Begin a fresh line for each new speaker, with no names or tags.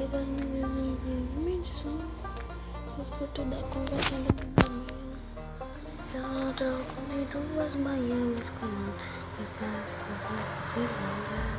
I don't escuto da to da minha Ela não trocou nem duas manhãs com as coisas se.